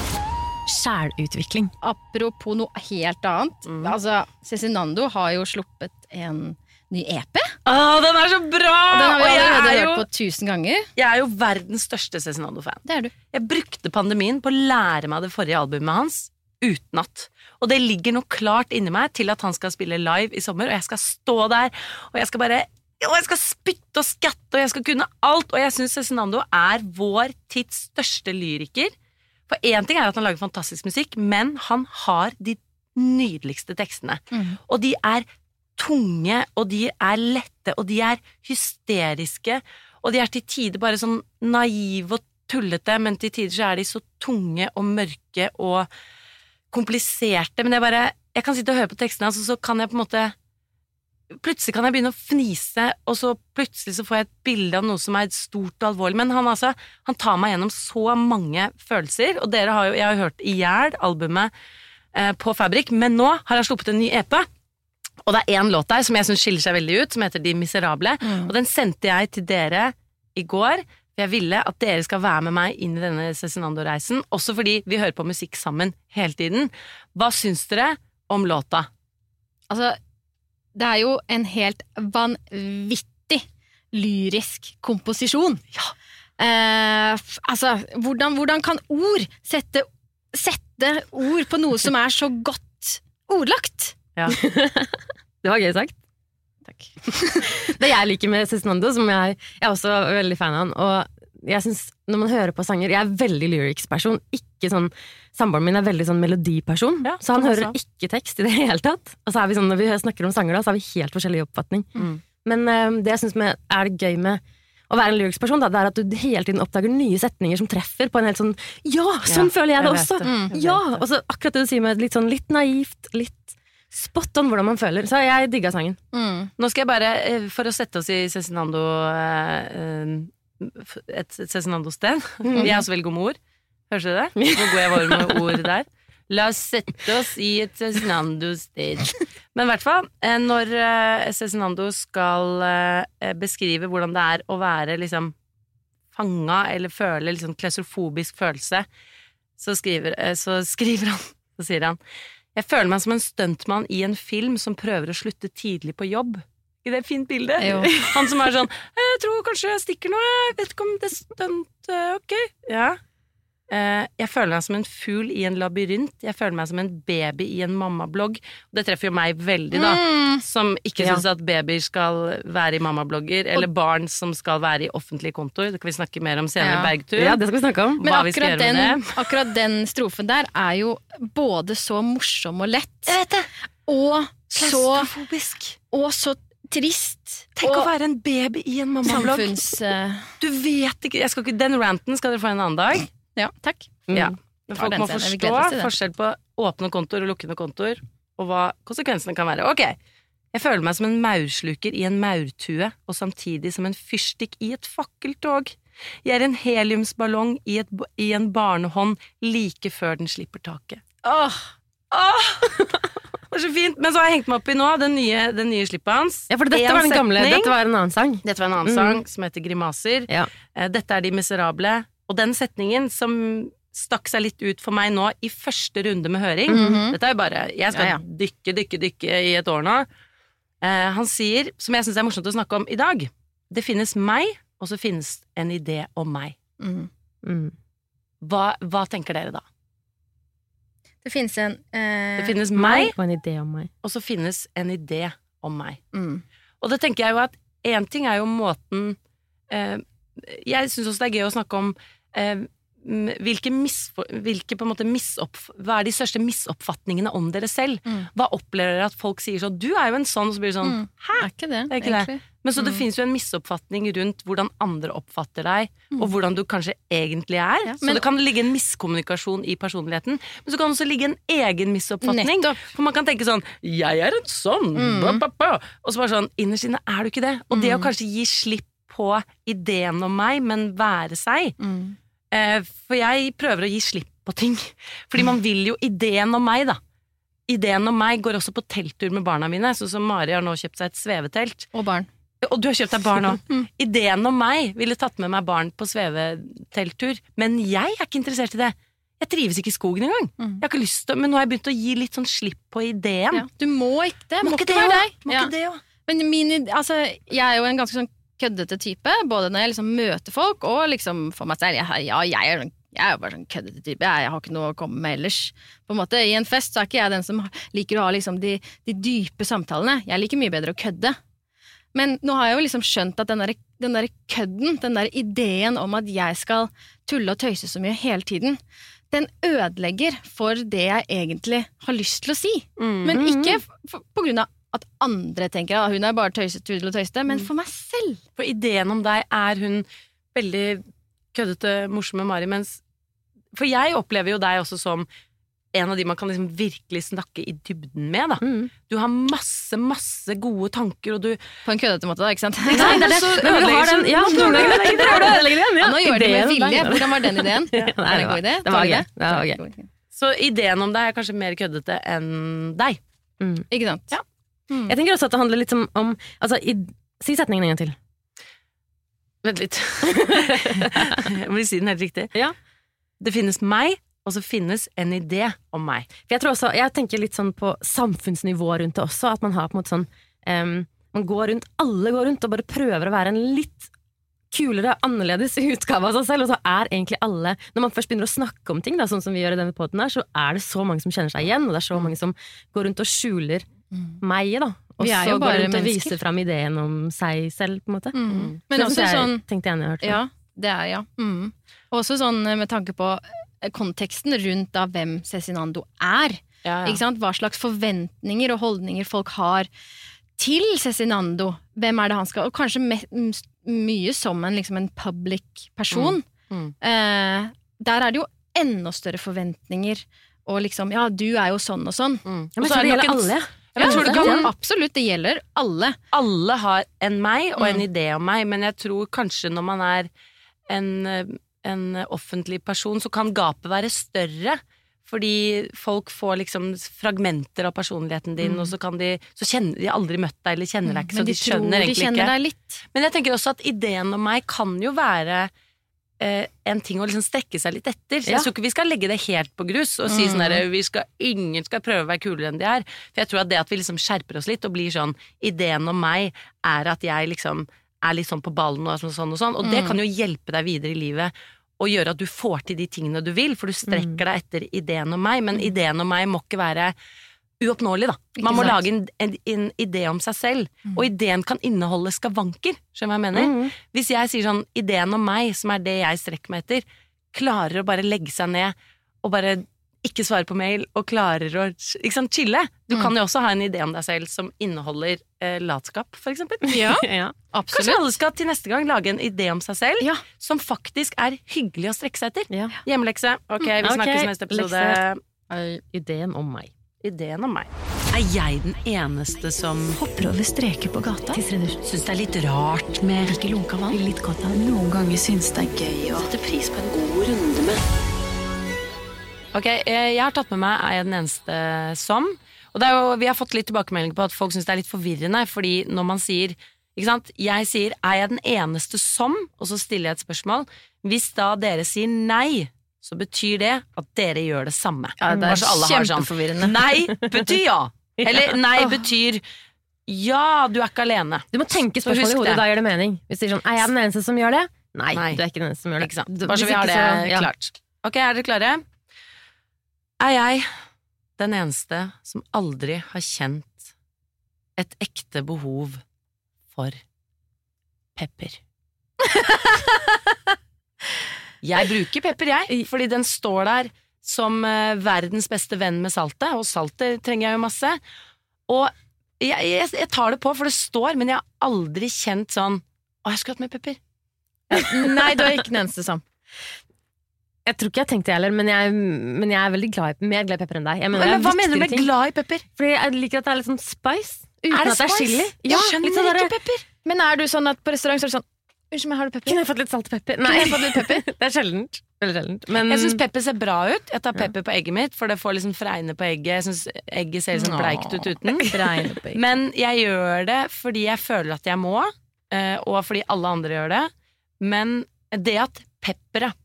Sjælutvikling. Apropos noe helt annet. Mm. Altså, Cezinando har jo sluppet en ny EP. Ah, den er så bra! Den har vi allerede er, jo, hørt på tusen ganger. jeg er jo verdens største Cezinando-fan. Det er du. Jeg brukte pandemien på å lære meg det forrige albumet hans utenat. Og det ligger noe klart inni meg til at han skal spille live i sommer, og jeg skal stå der, og jeg skal bare og jeg skal spytte og skatte, og jeg skal kunne alt. Og jeg syns Cezinando er vår tids største lyriker. For én ting er at han lager fantastisk musikk, men han har de nydeligste tekstene. Mm. Og de er tunge, og de er lette, og de er hysteriske. Og de er til tider bare sånn naive og tullete, men til tider så er de så tunge og mørke og kompliserte. Men jeg bare Jeg kan sitte og høre på tekstene hans, og så kan jeg på en måte Plutselig kan jeg begynne å fnise, og så plutselig så får jeg et bilde av noe som er stort og alvorlig. Men han, altså, han tar meg gjennom så mange følelser, og dere har jo, jeg har jo hørt i hjel albumet eh, på Fabrik, men nå har han sluppet en ny EP. Og det er én låt der som jeg syns skiller seg veldig ut, som heter De Miserable. Og den sendte jeg til dere i går. For jeg ville at dere skal være med meg inn i denne Cezinando-reisen, også fordi vi hører på musikk sammen hele tiden. Hva syns dere om låta? Altså, det er jo en helt vanvittig lyrisk komposisjon. Eh, altså, hvordan, hvordan kan ord sette, sette ord på noe som er så godt ordlagt? Ja. Det var gøy sagt. Takk. Det jeg liker med Cezinando, som jeg, jeg er også veldig fan av han, og jeg synes når man hører på sanger Jeg er veldig lyrics-person. Ikke sånn Samboeren min er veldig sånn melodiperson, Ja, så han hører ikke tekst i det hele tatt. Og så er vi sånn, Når vi snakker om sanger, da, så har vi helt forskjellig oppfatning. Mm. Men eh, det jeg syns er det gøy med å være en lyrics-person, da, det er at du hele tiden oppdager nye setninger som treffer på en helt sånn Ja, sånn Ja, føler jeg det også! det. Mm. Ja, og så akkurat det du sier med litt sånn litt naivt, litt spot on hvordan man føler. Så jeg digga sangen. Mm. Nå skal jeg bare, eh, for å sette oss i Cezinando eh, eh, Et Cezinando-sted Vi er også veldig gode med ord. Hørte du det? Hvor god jeg var med ord der. La oss sette oss i et Cezinando-sted. Men i hvert fall, når Cezinando skal beskrive hvordan det er å være liksom fanga eller føle liksom klaustrofobisk følelse, så skriver, så skriver han Så sier han Jeg føler meg som en stuntmann i en film som prøver å slutte tidlig på jobb. Er det et fint bilde? Jo. Han som er sånn Jeg tror kanskje jeg stikker nå, jeg vet ikke om det er stunt eh, Ok. Ja. Eh, jeg føler meg som en fugl i en labyrint. Jeg føler meg som en baby i en mammablogg. Det treffer jo meg veldig, da. Mm. Som ikke Ja. syns at babyer skal være i mammablogger, eller barn som skal være i offentlige kontoer. Det kan vi snakke mer om senere, Ja. Bergtur. Ja, det skal vi snakke om. Men Hva vi skal akkurat gjøre med den, det. akkurat den strofen der er jo både så morsom og lett, og så, Klaustrofobisk. og så trist. Tenk å være en baby i en mammablogg. samfunns... eh, Du vet ikke, jeg skal ikke Den ranten skal dere få en annen dag. Ja, takk. Mm. Ja. Men folk må forstå forskjell på åpne kontoer og lukkende kontoer, og hva konsekvensene kan være. Ok, jeg føler meg som en maursluker i en maurtue, og samtidig som en fyrstikk i et fakkeltog. Jeg er en heliumsballong i, et, i en barnehånd like før den slipper taket. Åh, Åh! Det er så fint! Men så har jeg hengt meg opp i nå den nye, den nye slippet hans. Ja, for dette En var den gamle. Dette var en annen sang. Dette var en annen Mm. sang som heter Grimaser. Ja. Eh, Dette er De Miserable. Og den setningen som stakk seg litt ut for meg nå i første runde med høring Mhm. Dette er jo bare Jeg skal Ja, ja. dykke, dykke, dykke i et år nå. Eh, han sier, som jeg syns er morsomt å snakke om i dag Det finnes meg, og så finnes en idé om meg. mm. Mm. Hva, hva tenker dere da? Det finnes en eh, Det finnes meg, Og en idé om meg. og så finnes en idé om meg. mm. Og det tenker jeg jo at én ting er jo måten eh, Jeg syns også det er gøy å snakke om eh, mm, hvilke, hvilke Hva er de største misoppfatningene om dere selv? Mm. Hva opplever dere at folk sier sånn 'Du er jo en sånn', og så blir det sånn Mm. Det er ikke det, Det er ikke det. Men så det fins jo en misoppfatning rundt hvordan andre oppfatter deg, og hvordan du kanskje egentlig er. Ja, så men- det kan ligge en miskommunikasjon i personligheten. Men så kan det også ligge en egen misoppfatning. Nettopp. For man kan tenke sånn 'Jeg er en sånn', Mm. ba, ba, ba. og så bare sånn Innerst inne er du ikke det. Og det å Mm. kanskje gi slipp på ideen om meg, men være seg. Mm. Eh, for jeg prøver å gi slipp på ting. Fordi man vil jo ideen om meg, da. Ideen om meg går også på telttur med barna mine, sånn som Mari har nå kjøpt seg et svevetelt. Og barn. Og du har kjøpt deg barn òg. Mm. Ideen om meg ville tatt med meg barn på svevetelttur, men jeg er ikke interessert i det. Jeg trives ikke i skogen engang. Mm. Jeg har ikke lyst til, Men nå har jeg begynt å gi litt sånn slipp på ideen. Ja. Du må ikke det. Må, ikke det være deg. Må Ja. ikke det òg? Men min, altså, jeg er jo en ganske sånn køddete type, både når jeg liksom møter folk og liksom for meg selv. Jeg, ja, jeg er, jeg er bare sånn køddete type. Jeg, jeg har ikke noe å komme med ellers. På en måte, I en fest så er ikke jeg den som liker å ha liksom de, de dype samtalene. Jeg liker mye bedre å kødde. Men nå har jeg jo liksom skjønt at den der, den der kødden, den der ideen om at jeg skal tulle og tøyse så mye hele tiden, den ødelegger for det jeg egentlig har lyst til å si. Mm. Men ikke på grunn av at andre tenker at hun er bare tøyset, tudel og tøyste, men for meg selv. For ideen om deg er hun veldig køddete, morsomme Mari, mens For jeg opplever jo deg også som en av de man kan liksom virkelig snakke i dybden med. da. Mm. Du har masse, masse gode tanker, og du På en køddete måte, da, ikke sant? Nei, det er så Men du har den, ja, nå gjør det med vilje. Hvordan var den ideen? Ja, Var det en god idé? det var gøy. Det var gøy. Så ideen om deg er kanskje mer køddete enn deg. Mm. Ikke sant? Ja. Mm. Jeg tenker også at det handler litt om, om altså, i, Si setningen en gang til. Vent litt. Jeg må si den helt riktig. Ja. Det finnes meg, og så finnes en idé om meg. For jeg tror også, jeg tenker litt sånn på samfunnsnivå rundt det også, at man har på en måte sånn um, Man går rundt, alle går rundt og bare prøver å være en litt kulere, annerledes utgave av seg selv, og så er egentlig alle Når man først begynner å snakke om ting, da, sånn som vi gjør i denne poden her, så er det så mange som kjenner seg igjen, og det er så mange som går rundt og skjuler meg, da. Og så gå rundt og vise fram ideen om seg selv, på en måte. Mm. Men det også jeg, sånn tenkte jeg når jeg hørte. Ja, det er ja. Mm. Også sånn eh, med tanke på eh, konteksten rundt da hvem Cezinando er. Ja, Ikke sant? Hva slags forventninger og holdninger folk har til Cezinando. Hvem er det han skal Og kanskje mye som en, liksom en public person. Mm. Mm. Eh, der er det jo enda større forventninger. Og liksom Ja, du er jo sånn og sånn. Mm. Ja, men Og så er det nok gjelder alle. Ja, tror det kan absolutt, det gjelder alle. alle har en meg og en Mm. idé om meg, men jeg tror kanskje når man er en, en offentlig person, så kan gapet være større. Fordi folk får liksom fragmenter av personligheten din, Mm. og så kan de Så kjenner de aldri møtt deg eller kjenner deg ikke, så Men de, de skjønner de egentlig kjenner ikke. deg litt. Men jeg tenker også at ideen om meg kan jo være eh, en ting å liksom strekke seg litt etter. Så Ja. jeg tror ikke vi skal legge det helt på grus og si Mm. sånn derre Ingen skal prøve å være kulere enn de er. For jeg tror at det at vi liksom skjerper oss litt og blir sånn Ideen om meg er at jeg liksom er litt sånn på ballen og sånn og sånn, og sånn. Og det Mm. kan jo hjelpe deg videre i livet. Og gjøre at du får til de tingene du vil, for du strekker deg etter ideen om meg. Men ideen om meg må ikke være uoppnåelig, da. Man må lage en, en, en idé om seg selv. Mm. Og ideen kan inneholde skavanker. Skjønner du hva jeg mener? Mm. Hvis jeg sier sånn ideen om meg, som er det jeg strekker meg etter, klarer å bare legge seg ned og bare ikke svare på mail, og klarer å ikke sant, chille Du Mm. kan jo også ha en idé om deg selv som inneholder eh, latskap, for eksempel. Ja, Ja. Kanskje absolutt. alle skal til neste gang lage en idé om seg selv Ja. som faktisk er hyggelig å strekke seg etter. Ja. Hjemmelekse. Ok, vi snakkes okay. neste episode. lekse. Ideen om meg. Ideen om meg. Er jeg den eneste som Hopper over streker på gata. syns det er litt rart med Ikke lunka vann. Litt godt av Noen ganger syns det er gøy å sette pris på en god runde med. Ok, eh, jeg har tatt med meg Er jeg den eneste som Og det er jo, vi har fått litt tilbakemelding på at folk synes det er litt forvirrende Fordi når man sier Ikke sant? Jeg sier er jeg den eneste som Og så stiller jeg et spørsmål Hvis da dere sier nei Så betyr det at dere gjør det samme Ja, det er har sånn, kjempeforvirrende. Nei betyr ja Eller nei betyr Ja, du er ikke alene Du må tenke spørsmålet i hodet, det. da gjør det mening. Hvis du sier sånn, er jeg den eneste som gjør det? Nei, Nei. du er ikke den eneste som gjør det. Du- Bare så vi har det så- ja. klart. Ok, er dere klare? Er jeg den eneste som aldri har kjent et ekte behov for pepper? Jeg bruker pepper, jeg, fordi den står der som eh, verdens beste venn med saltet, og saltet trenger jeg jo masse. Og jeg, jeg, jeg tar det på, for det står, men jeg har aldri kjent sånn Å, jeg skulle hatt mer pepper. Nei, du er ikke den eneste som. Jeg tror ikke jeg tenkte det heller, men jeg, men jeg er veldig glad i, mer glad i pepper enn deg. Jeg Men, mener, det er hva mener du med ting. glad i pepper? Fordi jeg liker at det er litt sånn spice. Uten Er det at det er spice? chili. Jeg Ja, skjønner sånn ikke pepper. Men er du sånn at på restaurant så er det sånn Unnskyld meg, har du pepper? Kunne jeg fått litt salt og pepper? Nei. litt pepper? det er sjeldent. Sjeldent. Men Jeg syns pepper ser bra ut. Jeg tar pepper på egget mitt, for det får liksom fregne på egget. Jeg syns egget ser litt sånn bleikt ut uten. Men jeg gjør det fordi jeg føler at jeg må, eh, og fordi alle andre gjør det. Men det at pepperet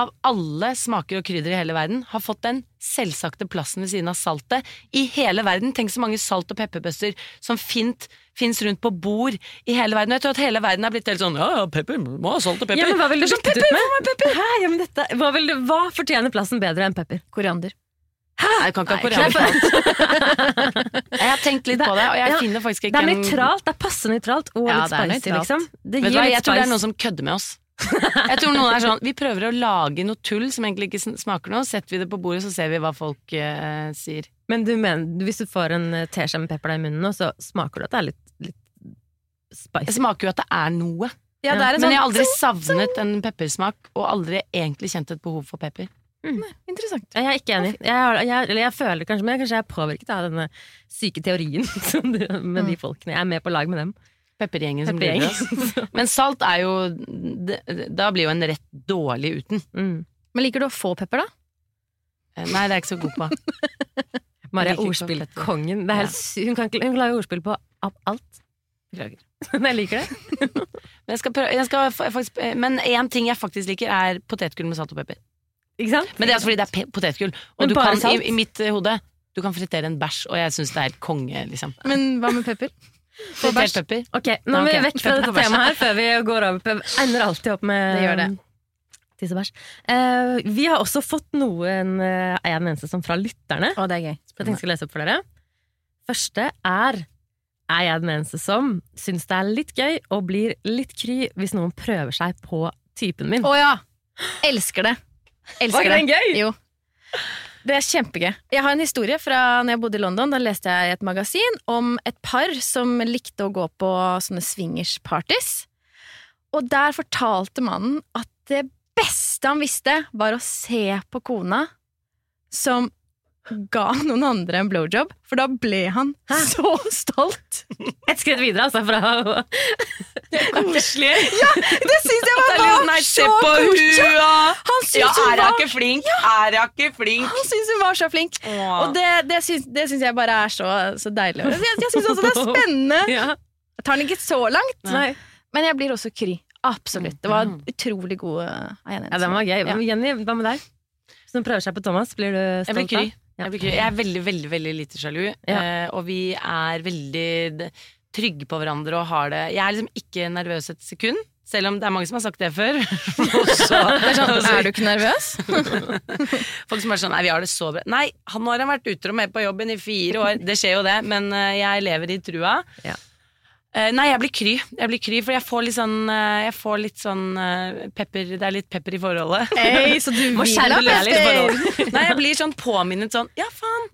av alle smaker og krydder i hele verden har fått den selvsagte plassen ved siden av saltet i hele verden. Tenk så mange salt- og pepperbøster som fint fins rundt på bord i hele verden. Og jeg tror at hele verden er blitt helt sånn ja, ja, pepper, må ha salt og pepper. ja, men hva vil du Det er bytte ut med? pepper, Hæ? Ja, men dette, hva, vil du, hva fortjener plassen bedre enn pepper? Koriander. Hæ? jeg kan ikke ha Nei, koriander. Jeg har tenkt litt på det, og jeg Ja, finner faktisk Det ikke er en nøytralt. Det er passe nøytralt og Ja, litt det er spicy, liksom. Det Vet du gir hva, litt Jeg tror det er noen som kødder med oss. Jeg tror noen er sånn Vi prøver å lage noe tull som egentlig ikke smaker noe. Setter vi det på bordet, så ser vi hva folk eh, sier. Men du mener, hvis du får en eh, teskje med pepper i munnen nå, så smaker du at det er litt, litt Det Jeg smaker jo at det er noe. Ja, det er en Men jeg har sånn aldri savnet en peppersmak, og aldri egentlig kjent et behov for pepper. Nei, Interessant. Jeg er ikke enig. Jeg, har- jeg, eller jeg føler kanskje men Kanskje jeg er påvirket av denne syke teorien som du, med de folkene. Jeg er med på lag med dem. Peppergjengen som blir oss. Men salt er jo det- Da blir jo en rett dårlig uten. mm. Men liker du å få pepper, da? Eh, Nei, det er jeg ikke så god på. Maria er ordspillkongen. Sy- Hun, kan hun lager ordspill på alt. Beklager. Men jeg liker det. Men, jeg prøve, jeg faktisk, men en ting jeg faktisk liker, er potetgull med salt og pepper. Ikke sant? Men det er altså fordi det er potetgull. Og Men du kan, i, i mitt eh, hode Du kan fritere en bæsj, og jeg syns det er helt konge, liksom. Men hva med pepper? Fritert pepper. Ok, Nå må vi vekk fra dette temaet her før vi går over på Ender alltid opp med Det gjør det. tissebæsj. Uh. Vi har også fått noen uh, en eneste som fra lytterne. Å, det er gøy. Så jeg tenkte jeg skulle lese opp for dere. Første er Er jeg den eneste som syns det er litt gøy og blir litt kry hvis noen prøver seg på typen min? Å ja! Elsker det. Elsker Var ikke den gøy? Jo. Det er kjempegøy. Jeg har en historie fra når jeg bodde i London. Da leste jeg i et magasin om et par som likte å gå på sånne swingers-parties. Og der fortalte mannen at det beste han visste, var å se på kona som ga noen andre en blowjob, for da ble han så stolt. Et skritt videre, altså. Fra Koselig! Det syns jeg var, Nei, se så på koselig! hua! Han syns Ja, hun er var jeg ikke flink? Er jeg ikke flink? Han syns hun var så flink. Og det, det, syns, det syns jeg bare er så, så deilig. Jeg, jeg syns også det er spennende. ja. Jeg tar den ikke så langt, Nei. men jeg blir også kry. Absolutt. Det var utrolig god uh, ja, den var gøy. Ja. Jenny, hva med deg? Noen prøver seg på Thomas, blir du stolt Jeg blir kry. Ja. Jeg, jeg er veldig, veldig veldig lite sjalu, Ja. eh, og vi er veldig trygge på hverandre og har det Jeg er liksom ikke nervøs et sekund, selv om det er mange som har sagt det før. Og så- Det er, sånn, er du ikke nervøs? Folk som er sånn Nei, vi har det så bra. Nei, han har vært utro med på jobben i fire år. Det skjer jo det, men eh, jeg lever i trua. Ja. Eh, nei, jeg blir kry. Jeg blir kry, For jeg får litt sånn, eh, jeg får litt sånn eh, pepper Det er litt pepper i forholdet. Hey, så du Må vil ha pepper? Nei, jeg blir sånn påminnet sånn Ja, faen.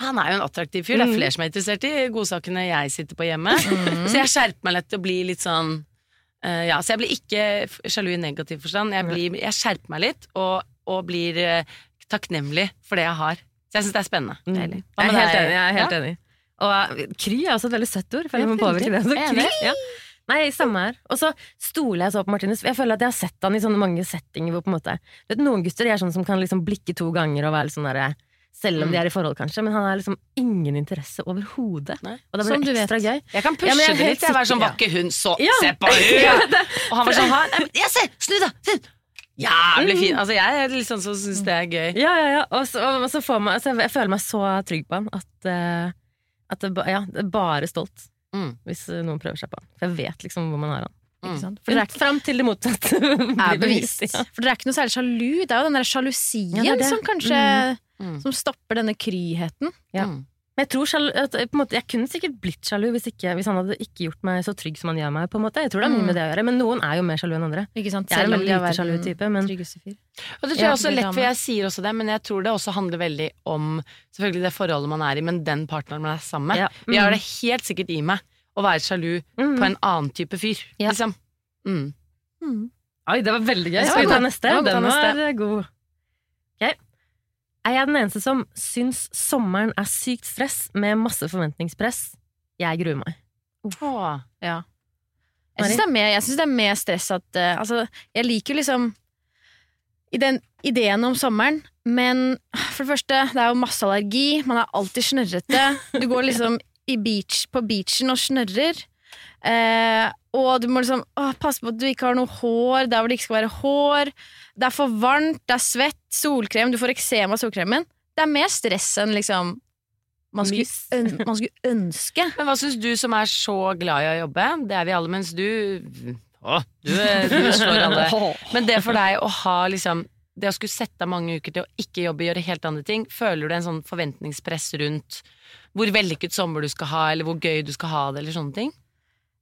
Han er jo en attraktiv fyr. Det Mm. er flere som er interessert i godsakene jeg sitter på hjemme. Så jeg skjerper meg litt og blir litt sånn uh, Ja, så jeg blir ikke sjalu i negativ forstand. Jeg, blir, jeg skjerper meg litt og, og blir uh, takknemlig for det jeg har. Så jeg syns det er spennende. Mm. Jeg er helt enig. Jeg er helt Ja? enig. Og eh, kry er også et veldig søtt ord. Føler jeg må påvirke det. Så, kry, ja. Nei, samme her. Og så stoler jeg så på Martinus. Jeg føler at jeg har sett han i sånne mange settinger hvor på en måte vet, Noen gutter de er sånn som kan liksom blikke to ganger og være litt sånn derre selv om Mm. de er i forhold, kanskje, men han har liksom ingen interesse overhodet. Og da blir det ekstra gøy. Jeg kan pushe Ja, jeg det litt. Jeg være sånn vakker hund, så Ja. Se på henne! Ja, Og han var sånn her. Ja, se! Snu, da! Jævlig fin! Altså, jeg er litt sånn som syns det er gøy. Ja, ja, ja. Og så, og så får man, altså, jeg føler meg så trygg på han at, eh, at det, ja, det er bare stolt Mm. hvis eh, noen prøver seg på han. For jeg vet liksom hvor man har han. Mm. Ikke sant? For ikke fram til det motsatte er bevist. Ja. For dere er ikke noe særlig sjalu. Det er jo den der sjalusien Ja, det det. som kanskje Mm. Som stopper denne kryheten. Ja. Mm. Men jeg tror sjalu, at, eh, på en måte, jeg kunne sikkert blitt sjalu hvis, ikke, hvis han hadde ikke gjort meg så trygg som han gjør meg. på en måte. Jeg tror det er mye Mm. med det å gjøre, Men noen er jo mer sjalu enn andre. Ikke sant? Jeg er en veldig lite sjalu type, men. Og det tror jeg også lett, for jeg sier også det, men jeg tror det også handler veldig om selvfølgelig det forholdet man er i, men den partneren man er sammen med. Ja. Jeg har Mm. det helt sikkert i meg å være sjalu Mm. på en annen type fyr, Ja. liksom. Mm. Oi, det var veldig gøy. Skal vi ta neste? Den var god. Er jeg den eneste som syns sommeren er sykt stress med masse forventningspress? Jeg gruer meg. Åh. Ja. Jeg syns det, det er mer stress at uh, Altså, jeg liker jo liksom i den ideen om sommeren, men for det første, det er jo masse allergi, man er alltid snørrete. Du går liksom i beach, på beachen og snørrer. Uh, og du må liksom å, passe på at du ikke har noe hår der hvor det ikke skal være hår. Det er for varmt, det er svett, solkrem, du får eksem av solkremen. Det er mer stress enn liksom man skulle, øn, man skulle ønske. Men hva syns du som er så glad i å jobbe? Det er vi alle, mens du Å, du, du slår alle. Men det for deg å ha liksom Det å skulle sette av mange uker til å ikke jobbe, gjøre helt andre ting, føler du en sånn forventningspress rundt hvor vellykket sommer du skal ha, eller hvor gøy du skal ha det, eller sånne ting?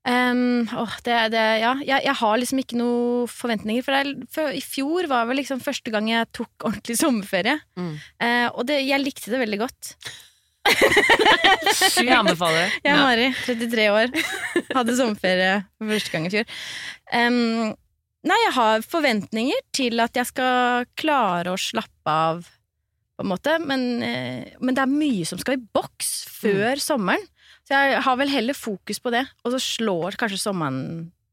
Um, åh, det, det, ja. jeg, jeg har liksom ikke noen forventninger. For, det, for I fjor var vel liksom første gang jeg tok ordentlig sommerferie. Mm. Uh, og det, jeg likte det veldig godt. Jeg anbefaler. Jeg er. Mari, 33 år. Hadde sommerferie for første gang i fjor. Um, nei, jeg har forventninger til at jeg skal klare å slappe av, på en måte. Men, uh, men det er mye som skal i boks før sommeren. Så jeg har vel heller fokus på det. Og så slår kanskje sommeren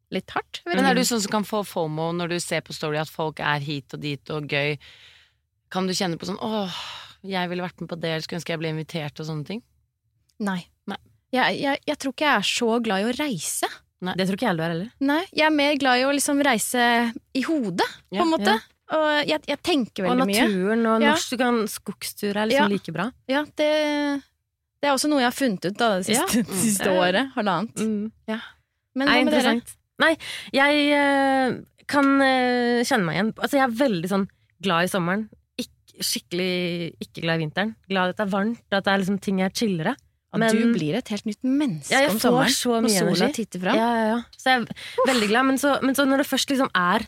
litt hardt. Men er du sånn som kan få FOMO når du ser på Story at folk er hit og dit og gøy? Kan du kjenne på sånn åh, jeg ville vært med på det, eller skulle ønske jeg ble invitert og sånne ting? Nei. Nei. Jeg, jeg, jeg tror ikke jeg er så glad i å reise. Det tror ikke jeg du er heller. Nei, Jeg er mer glad i å liksom reise i hodet, på Ja, en måte. ja. Og jeg, jeg tenker veldig mye. Og naturen og Ja. norsk du skogstur er liksom Ja. like bra. Ja, det, det er også noe jeg har funnet ut da, det siste, det siste Mm. året. Halvannet. Mm. Men hva med dere? Nei, jeg eh, kan eh, kjenne meg igjen. Altså, jeg er veldig sånn glad i sommeren. Ikk- skikkelig ikke glad i vinteren. Glad i at det er varmt, at det er liksom ting er chillere. Men- du blir et helt nytt menneske Ja, om sommeren. så når mye sola energi. titter fram. Ja, ja, ja. Så jeg er veldig glad. Men så, men så når det først liksom er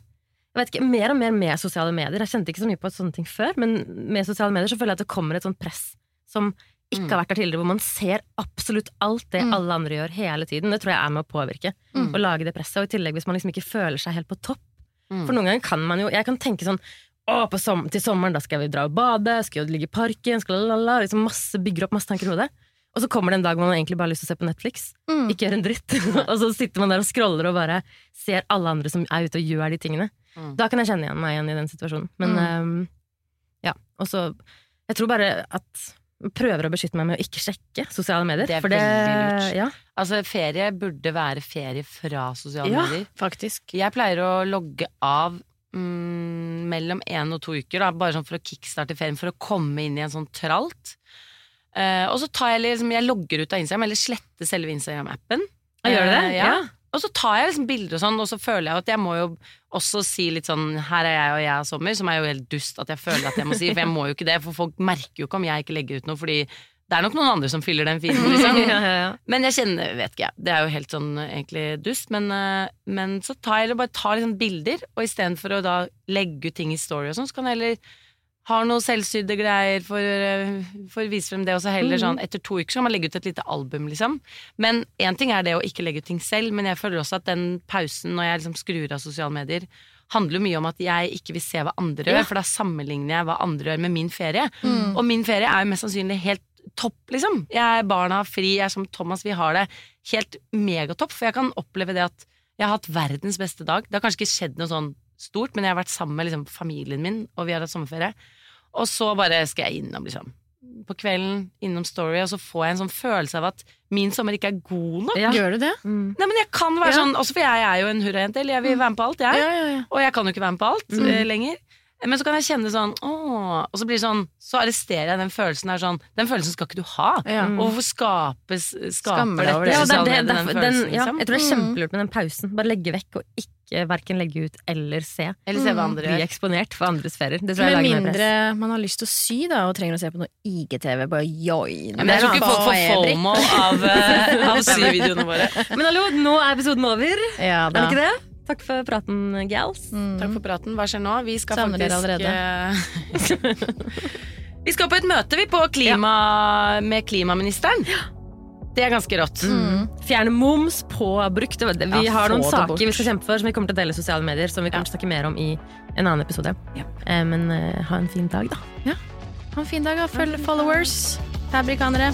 jeg vet ikke, mer og mer med sosiale medier. Jeg kjente ikke så mye på sånne ting før, men med sosiale medier så føler jeg at det kommer et sånt press som ikke Mm. har vært der tidligere, hvor man ser absolutt alt det Mm. alle andre gjør hele tiden. Det tror jeg er med å påvirke. Mm. Å lage det presset. Og i tillegg hvis man liksom ikke føler seg helt på topp. For noen ganger kan man jo Jeg kan tenke sånn å, på som, til sommeren da skal vi dra og bade, skal jo ligge i parken, skal lalala, liksom masse, bygger opp masse tanker i hodet. Og så kommer det en dag hvor man egentlig bare har lyst til å se på Netflix. Mm. Ikke gjøre en dritt. og så sitter man der og scroller og bare ser alle andre som er ute og gjør de tingene. Mm. Da kan jeg kjenne igjen meg igjen i den situasjonen. Men Mm. um, ja, og så Jeg tror bare at prøver å beskytte meg med å ikke sjekke sosiale medier. Det er det, veldig lurt. Ja, Altså, ferie burde være ferie fra sosiale Ja. medier. Faktisk. Jeg pleier å logge av mm, mellom én og to uker, da, bare sånn for å kickstarte ferien, for å komme inn i en sånn tralt. Uh, og så tar jeg liksom, jeg logger ut av Instagram, eller sletter selve Instagram-appen. Gjør du det? Eh, ja. Ja. Og så tar jeg liksom bilder og sånn, og så føler jeg at jeg må jo også si litt sånn Her er jeg og jeg har sommer, som er jo helt dust at jeg føler at jeg må si, for jeg må jo ikke det, for folk merker jo ikke om jeg ikke legger ut noe, fordi det er nok noen andre som fyller den feeden, liksom. Men jeg kjenner, vet ikke jeg, det er jo helt sånn egentlig dust, men, eh, men så tar jeg eller bare tar liksom bilder, og istedenfor å da legge ut ting i story og sånn, så kan jeg heller ha noe selvsydde greier for, eh, for å vise frem det, og så heller sånn etter to uker så kan man legge ut et lite album, liksom. Men én ting er det å ikke legge ut ting selv, men jeg føler også at den pausen når jeg liksom skrur av sosiale medier, handler mye om at jeg ikke vil se hva andre Ja. gjør, for da sammenligner jeg hva andre gjør med min ferie. Og min ferie er jo mest sannsynlig helt topp, liksom. Jeg er barna fri, jeg er som Thomas, vi har det helt megatopp. For jeg kan oppleve det at jeg har hatt verdens beste dag. Det har kanskje ikke skjedd noe sånn stort, men jeg har vært sammen med liksom, familien min, og vi har hatt sommerferie. Og så bare skal jeg innom, liksom. På kvelden, innom Story, og så får jeg en sånn følelse av at min sommer ikke er god nok. Ja. Gjør du det? Mm. Nei, men jeg kan være Ja. sånn, også for jeg er jo en hurrajente, eller jeg vil være med på alt, jeg. ja, ja. Og jeg kan jo ikke være med på alt Mm. eh, lenger. Men så kan jeg kjenne sånn åh, Og så blir det sånn Så arresterer jeg den følelsen der sånn Den følelsen skal ikke du ha. Ja. Og hvorfor skapes, skaper dette det. Ja, det, det, den følelsen? den, ja, liksom? jeg tror det er Mm. kjempelurt med den pausen. Bare legge vekk og ikke verken legge ut eller se. Eller se hva andre Bli gjør. eksponert for andres sfærer. Det tror jeg Med mindre press. man har lyst til å sy da, og trenger å se på noe IG-TV. Bare join. Ja, men jeg tror ikke folk får FOMO av, eh, av syvideoene våre. Men hallo, nå er episoden over. Ja, Er det ikke det? Takk for praten, gals. Mm. Takk for praten. Hva skjer nå? Vi skal Savner dere faktisk eh, Vi skal på et møte, vi, på klima, med klimaministeren. Det er ganske rått. Mm. Fjerne moms på brukt. Vi Ja, har noen saker bort. vi skal kjempe for, som vi kommer til å dele i sosiale medier. Som vi kommer til å snakke mer om i en annen episode. Ja. Eh, Men eh, ha en fin dag, da. Ha en fin dag, da. Følg followers. Fabrikanere.